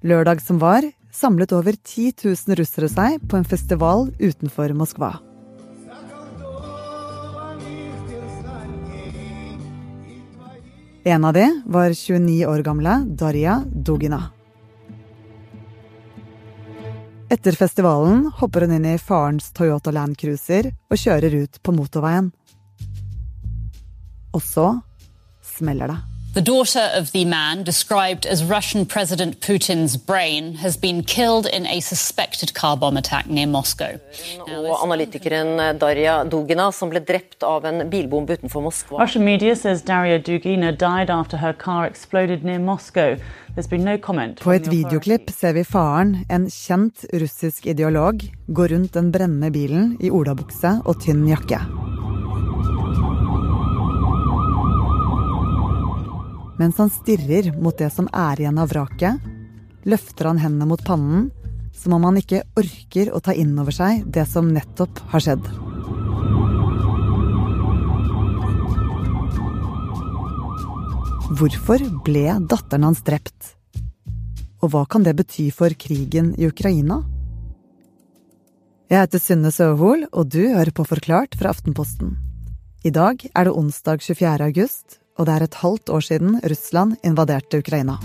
Lørdag som var, samlet over 10 000 russere seg på en festival utenfor Moskva. En av de var 29 år gamle Darja Dugina. Etter festivalen hopper hun inn i farens Toyota Land Cruiser og kjører ut på motorveien. Og så smeller det. The daughter of the man described as Russian President Putin's brain has been killed in a suspected car bomb attack near Moscow. Og analytikeren Daria Dugina som ble drept av en bilbombe utenfor Moskva. Russian media says Daria Dugina died after her car exploded near Moscow. There's been no comment. På et videoklipp ser vi faren, en kjent russisk ideolog, gå rundt den brennende bilen i olabukse og tynn jakke. Mens han stirrer mot det som er igjen av vraket, løfter han hendene mot pannen, som om han ikke orker å ta inn over seg det som nettopp har skjedd. Hvorfor ble datteren hans drept? Og hva kan det bety for krigen i Ukraina? Jeg heter Synne Søhol, og du hører på Forklart fra Aftenposten. I dag er det onsdag 24. august, og det er et halvt år siden Russland invaderte Ukraina.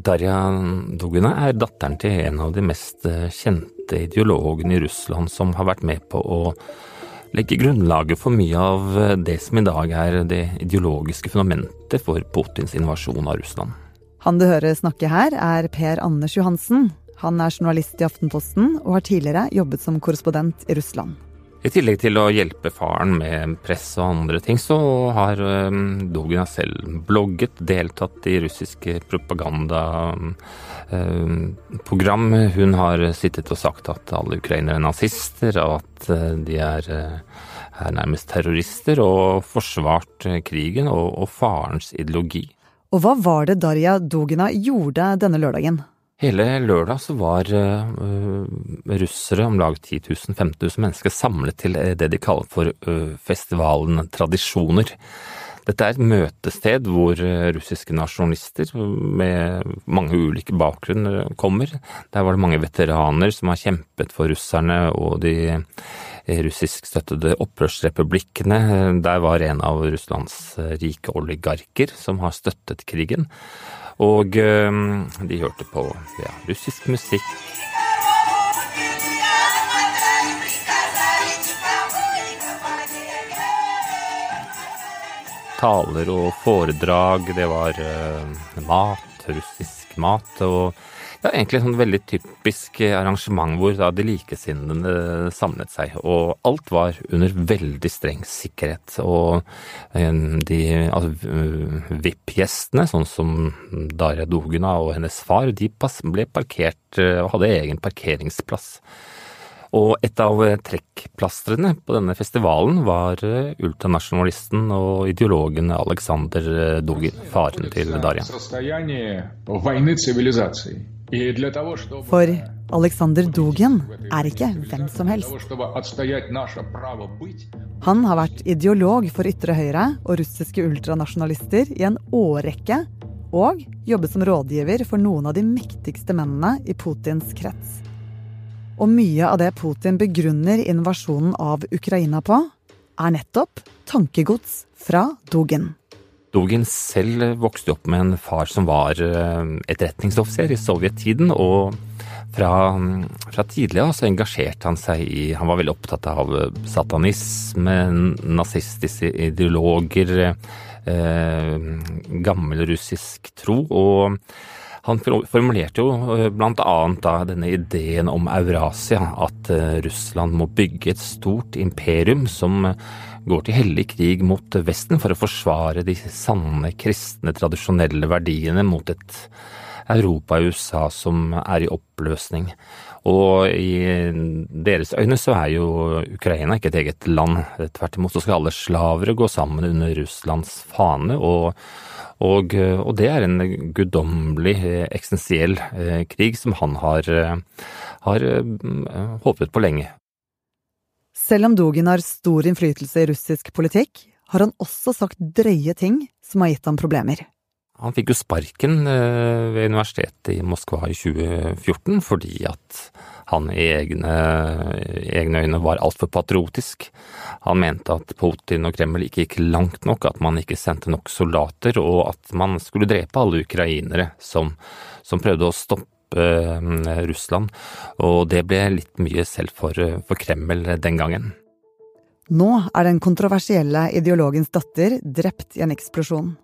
Darja Dugina er datteren til en av de mest eh, kjente ideologene i Russland som har vært med på å legge grunnlaget for mye av eh, det som i dag er det ideologiske fundamentet for Putins invasjon av Russland. Han du hører snakke her, er Per Anders Johansen. Han er journalist i Aftenposten og har tidligere jobbet som korrespondent i Russland. I tillegg til å hjelpe faren med press og andre ting, så har Dogina selv blogget, deltatt i russiske propagandaprogram. Hun har sittet og sagt at alle ukrainere er nazister, og at de er, er nærmest terrorister, og forsvart krigen og, og farens ideologi. Og hva var det Darja Dogina gjorde denne lørdagen? Hele lørdag så var uh, russere, om lag 10 000-15 000 mennesker, samlet til det de kaller for uh, festivalen Tradisjoner. Dette er et møtested hvor russiske nasjonalister med mange ulike bakgrunner kommer. Der var det mange veteraner som har kjempet for russerne og de russiskstøttede opprørsrepublikkene. Der var en av Russlands rike oligarker som har støttet krigen. Og de hørte på ja, russisk musikk. Taler og foredrag, det var mat, russisk mat. og ja, egentlig et veldig typisk arrangement hvor da de likesinnede samlet seg. Og alt var under veldig streng sikkerhet. Og de altså, VIP-gjestene, sånn som Daria Duguna og hennes far, de ble parkert og hadde egen parkeringsplass. Og et av trekkplastrene på denne festivalen var ultranasjonalisten og ideologen Aleksander Dugin, faren til Darja. For Aleksandr Dugin er ikke hvem som helst. Han har vært ideolog for ytre høyre og russiske ultranasjonalister i en årrekke, og jobbet som rådgiver for noen av de mektigste mennene i Putins krets. Og mye av det Putin begrunner invasjonen av Ukraina på, er nettopp tankegods fra Dugin. Dugin selv vokste opp med en far som var etterretningsoffiser i sovjettiden, og fra, fra tidlig av så engasjerte han seg i Han var veldig opptatt av satanisme, nazistiske ideologer, eh, gammel russisk tro. og han formulerte jo bl.a. da denne ideen om Eurasia, at Russland må bygge et stort imperium som går til hellig krig mot Vesten for å forsvare de sanne kristne, tradisjonelle verdiene mot et Europa og USA som er i oppløsning. Og i deres øyne så er jo Ukraina ikke et eget land. Tvert imot så skal alle slavere gå sammen under Russlands fane. og og, og, det er en guddommelig, eksistensiell krig som han har, har håpet på lenge. Selv om Dugin har stor innflytelse i russisk politikk, har han også sagt drøye ting som har gitt ham problemer. Han fikk jo sparken eh, ved universitetet i Moskva i 2014 fordi at han i egne, egne øyne var altfor patriotisk. Han mente at Putin og Kreml ikke gikk langt nok, at man ikke sendte nok soldater, og at man skulle drepe alle ukrainere som, som prøvde å stoppe eh, Russland. Og det ble litt mye selv for, for Kreml den gangen. Nå er den kontroversielle ideologens datter drept i en eksplosjon.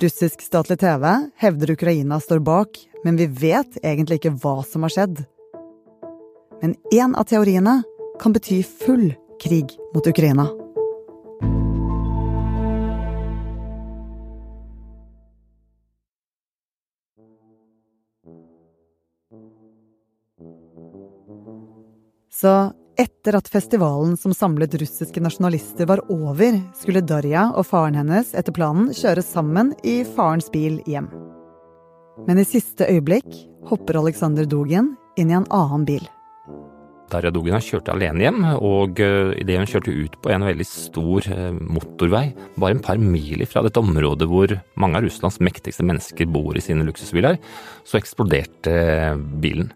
Russisk statlig TV hevder Ukraina står bak, men vi vet egentlig ikke hva som har skjedd. Men én av teoriene kan bety full krig mot Ukraina. Så etter at festivalen som samlet russiske nasjonalister var over, skulle Darja og faren hennes etter planen kjøre sammen i farens bil hjem. Men i siste øyeblikk hopper Aleksandr Dugin inn i en annen bil. Darja Dugina kjørte alene hjem, og eh, idet hun kjørte ut på en veldig stor eh, motorvei, bare en par mil fra dette området hvor mange av Russlands mektigste mennesker bor i sine luksusbiler, så eksploderte eh, bilen.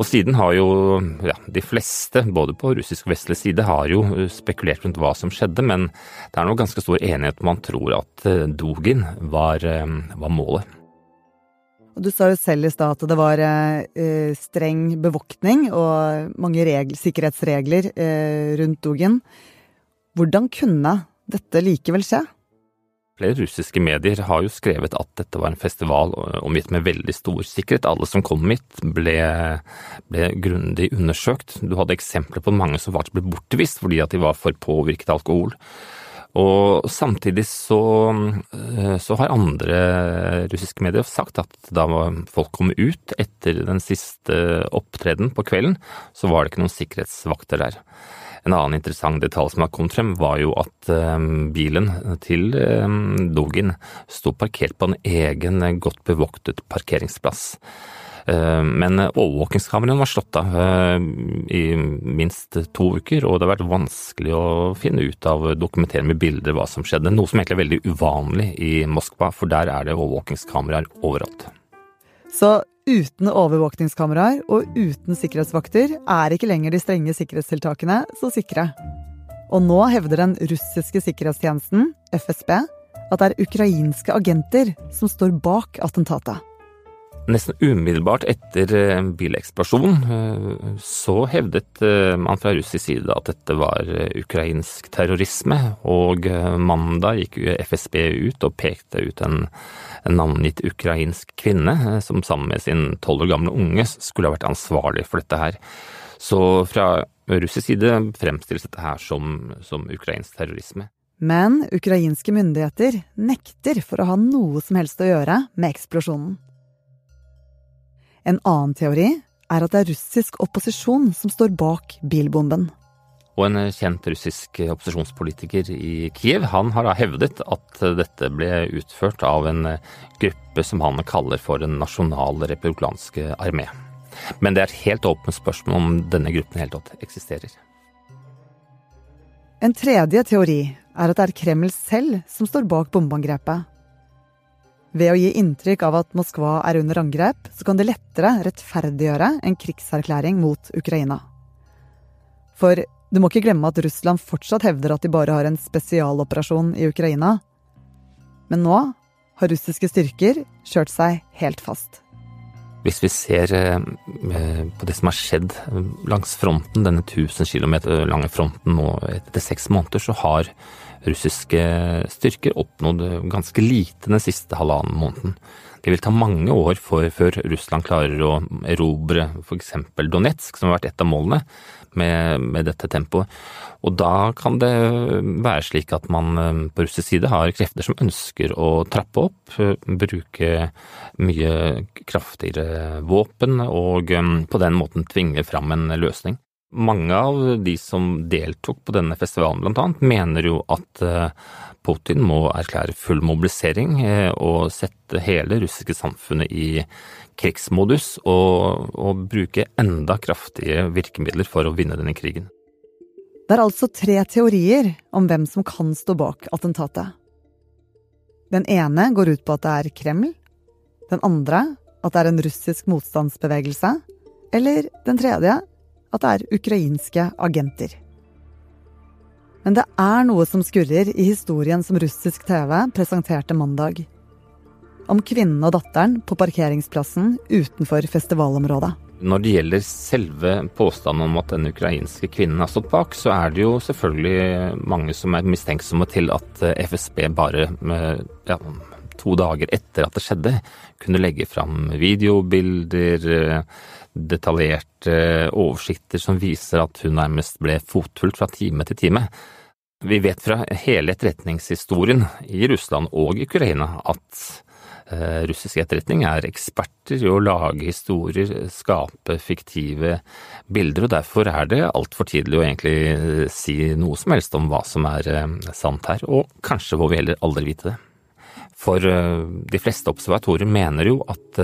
Og siden har jo ja, de fleste, både på russisk og vestlig side, har jo eh, spekulert rundt hva som skjedde, men det er nå ganske stor enighet man tror at eh, Dugin var, eh, var målet. Og Du sa jo selv i stad at det var streng bevoktning og mange regler, sikkerhetsregler rundt Dugin. Hvordan kunne dette likevel skje? Flere russiske medier har jo skrevet at dette var en festival omgitt med veldig stor sikkerhet. Alle som kom hit ble, ble grundig undersøkt. Du hadde eksempler på mange som ble bortvist fordi at de var for påvirket av alkohol. Og samtidig så, så, har andre russiske medier sagt at da folk kom ut etter den siste opptreden på kvelden, så var det ikke noen sikkerhetsvakter der. En annen interessant detalj som har kommet frem, var jo at ehm, bilen til ehm, Dogin sto parkert på en egen, godt bevoktet parkeringsplass. Men overvåkingskameraene var slått av i minst to uker, og det har vært vanskelig å finne ut av dokumentering med bilder hva som skjedde. Noe som egentlig er veldig uvanlig i Moskva, for der er det overvåkingskameraer overalt. Så Uten overvåkningskameraer og uten sikkerhetsvakter er ikke lenger de strenge sikkerhetstiltakene så sikre. Og nå hevder den russiske sikkerhetstjenesten, FSB, at det er ukrainske agenter som står bak attentatet. Nesten umiddelbart etter eh, bileksplosjonen eh, så hevdet eh, man fra russisk side at dette var ukrainsk terrorisme, og mandag gikk FSB ut og pekte ut en, en navngitt ukrainsk kvinne som sammen med sin tolv år gamle unge skulle ha vært ansvarlig for dette her. Så fra russisk side fremstilles dette her som, som ukrainsk terrorisme. Men ukrainske myndigheter nekter for å ha noe som helst å gjøre med eksplosjonen. En annen teori er at det er russisk opposisjon som står bak bilbomben. Og en kjent russisk opposisjonspolitiker i Kiev han har da hevdet at dette ble utført av en gruppe som han kaller for Den nasjonale republikanske armé. Men det er et helt åpent spørsmål om denne gruppen helt tatt eksisterer. En tredje teori er at det er Kreml selv som står bak bombeangrepet. Ved å gi inntrykk av at Moskva er under angrep, så kan det lettere rettferdiggjøre en krigserklæring mot Ukraina. For du må ikke glemme at Russland fortsatt hevder at de bare har en spesialoperasjon i Ukraina. Men nå har russiske styrker kjørt seg helt fast. Hvis vi ser eh, på det som har skjedd langs fronten, denne 1000 km lange fronten nå etter seks måneder, så har russiske styrker oppnådd ganske lite den siste halvannen måneden. Det vil ta mange år for, før Russland klarer å erobre f.eks. Donetsk, som har vært et av målene med, med, dette tempoet. Og da kan det være slik at man eh, på russisk side har krefter som ønsker å trappe opp, eh, bruke mye kraftigere våpen og eh, på den måten tvinge fram en løsning. Mange av de som deltok på denne festivalen blant annet, mener jo at eh, Putin må erklære full mobilisering eh, og sette hele russiske samfunnet i krigsmodus og, og bruke enda kraftige virkemidler for å vinne denne krigen. Det er altså tre teorier om hvem som kan stå bak attentatet. Den ene går ut på at det er Kreml. Den andre at det er en russisk motstandsbevegelse. Eller den tredje at det er ukrainske agenter. Men det er noe som skurrer i historien som russisk TV presenterte mandag. Om kvinnen og datteren på parkeringsplassen utenfor festivalområdet. Når det gjelder selve påstanden om at den ukrainske kvinnen har stått bak, så er det jo selvfølgelig mange som er mistenksomme til at FSB bare ja, to dager etter at det skjedde, kunne legge fram videobilder, detaljerte oversikter som viser at hun nærmest ble fotfulgt fra time til time. Vi vet fra hele etterretningshistorien i Russland og Ukraina at eh, russisk etterretning er eksperter i å lage historier, skape fiktive bilder, og derfor er det altfor tidlig å egentlig eh, si noe som helst om hva som er eh, sant her, og kanskje får vi heller aldri vite det. For de fleste observatorer mener jo at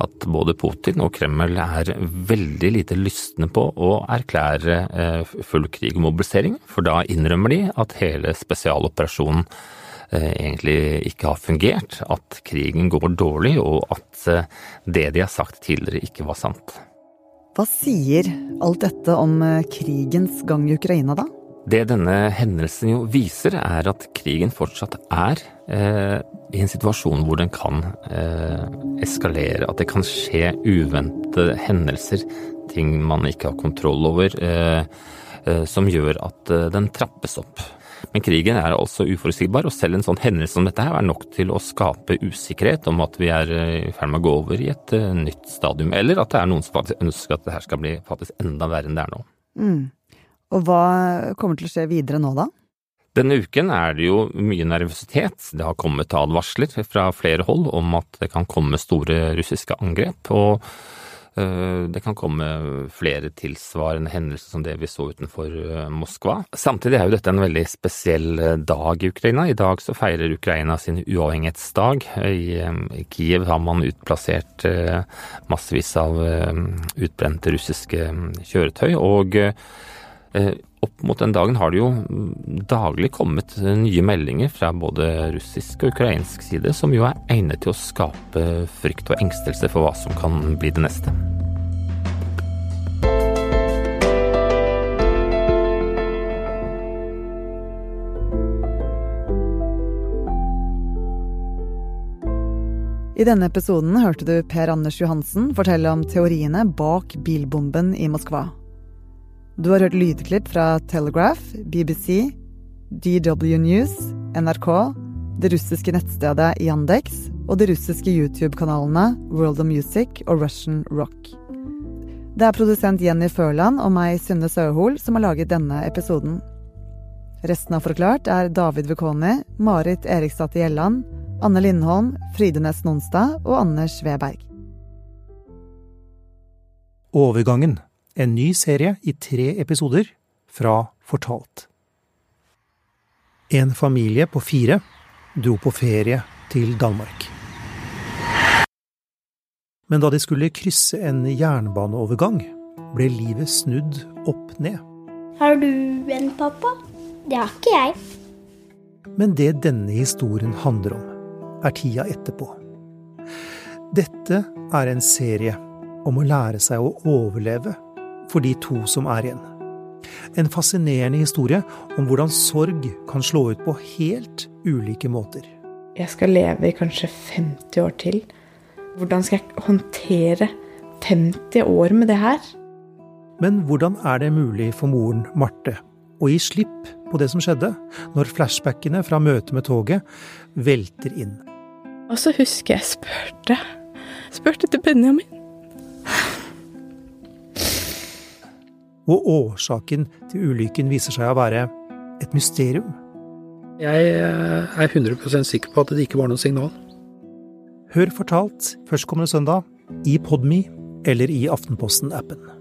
at både Putin og Kreml er veldig lite lystne på å erklære eh, full krig og mobilisering, for da innrømmer de at hele spesialoperasjonen eh, egentlig ikke har fungert, at krigen går dårlig og at eh, det de har sagt tidligere ikke var sant. Hva sier alt dette om krigens gang i Ukraina, da? Det denne hendelsen jo viser, er at krigen fortsatt er eh, i en situasjon hvor den kan eh, eskalere. At det kan skje uventede hendelser, ting man ikke har kontroll over, eh, eh som gjør at eh, den trappes opp. Men krigen er altså uforutsigbar, og selv en sånn hendelse som dette her er nok til å skape usikkerhet om at vi er eh, i ferd med å gå over i et nytt stadium, eller at det er noen som faktisk ønsker at det her skal bli faktisk enda verre enn det er nå. Mm. Og hva kommer til å skje videre nå, da? Denne uken er det jo mye nervøsitet. Det har kommet advarsler fra flere hold om at det kan komme store russiske angrep. og øh, det kan komme flere tilsvarende hendelser som det vi så utenfor øh, Moskva. Samtidig er jo dette en veldig spesiell øh, dag i Ukraina. I dag så feirer Ukraina sin uavhengighetsdag. I Kiev har man utplassert massevis av utbrente russiske kjøretøy. og Eh, opp mot den dagen har det jo daglig kommet nye meldinger fra både russisk og ukrainsk side som jo er egnet til å skape frykt og engstelse for hva som kan bli det neste. I denne episoden hørte du Per Anders Johansen fortelle om teoriene bak bilbomben i Moskva. Du har hørt lydklipp fra Telegraph, BBC, DW News, NRK, det russiske nettstedet Yandex og de russiske YouTube-kanalene World of Music og Russian Rock. Det er produsent Jenny Førland og meg, Synne Søhol, som har laget denne episoden. Resten av Forklart er David Vekoni, Marit Eriksdatter Gjelland, Anne Lindholm, Fride Næss Nonstad og Anders Sveberg. Overgangen en ny serie i tre episoder fra Fortalt. En familie på fire dro på ferie til Danmark. Men da de skulle krysse en jernbaneovergang, ble livet snudd opp ned. Har du en pappa? Det har ikke jeg. Men det denne historien handler om, er tida etterpå. Dette er en serie om å lære seg å overleve for de to som er igjen. En fascinerende historie om hvordan sorg kan slå ut på helt ulike måter. Jeg skal leve i kanskje 50 år til. Hvordan skal jeg håndtere 50 år med det her? Men hvordan er det mulig for moren Marte å gi slipp på det som skjedde, når flashbackene fra møtet med toget velter inn? Og så husker jeg spurte. Spurte til Benjamin. Og årsaken til ulykken viser seg å være et mysterium. Jeg eh, er 100% sikker på at det ikke var noe signal. Hør fortalt førstkommende søndag i Podme eller i Aftenposten-appen.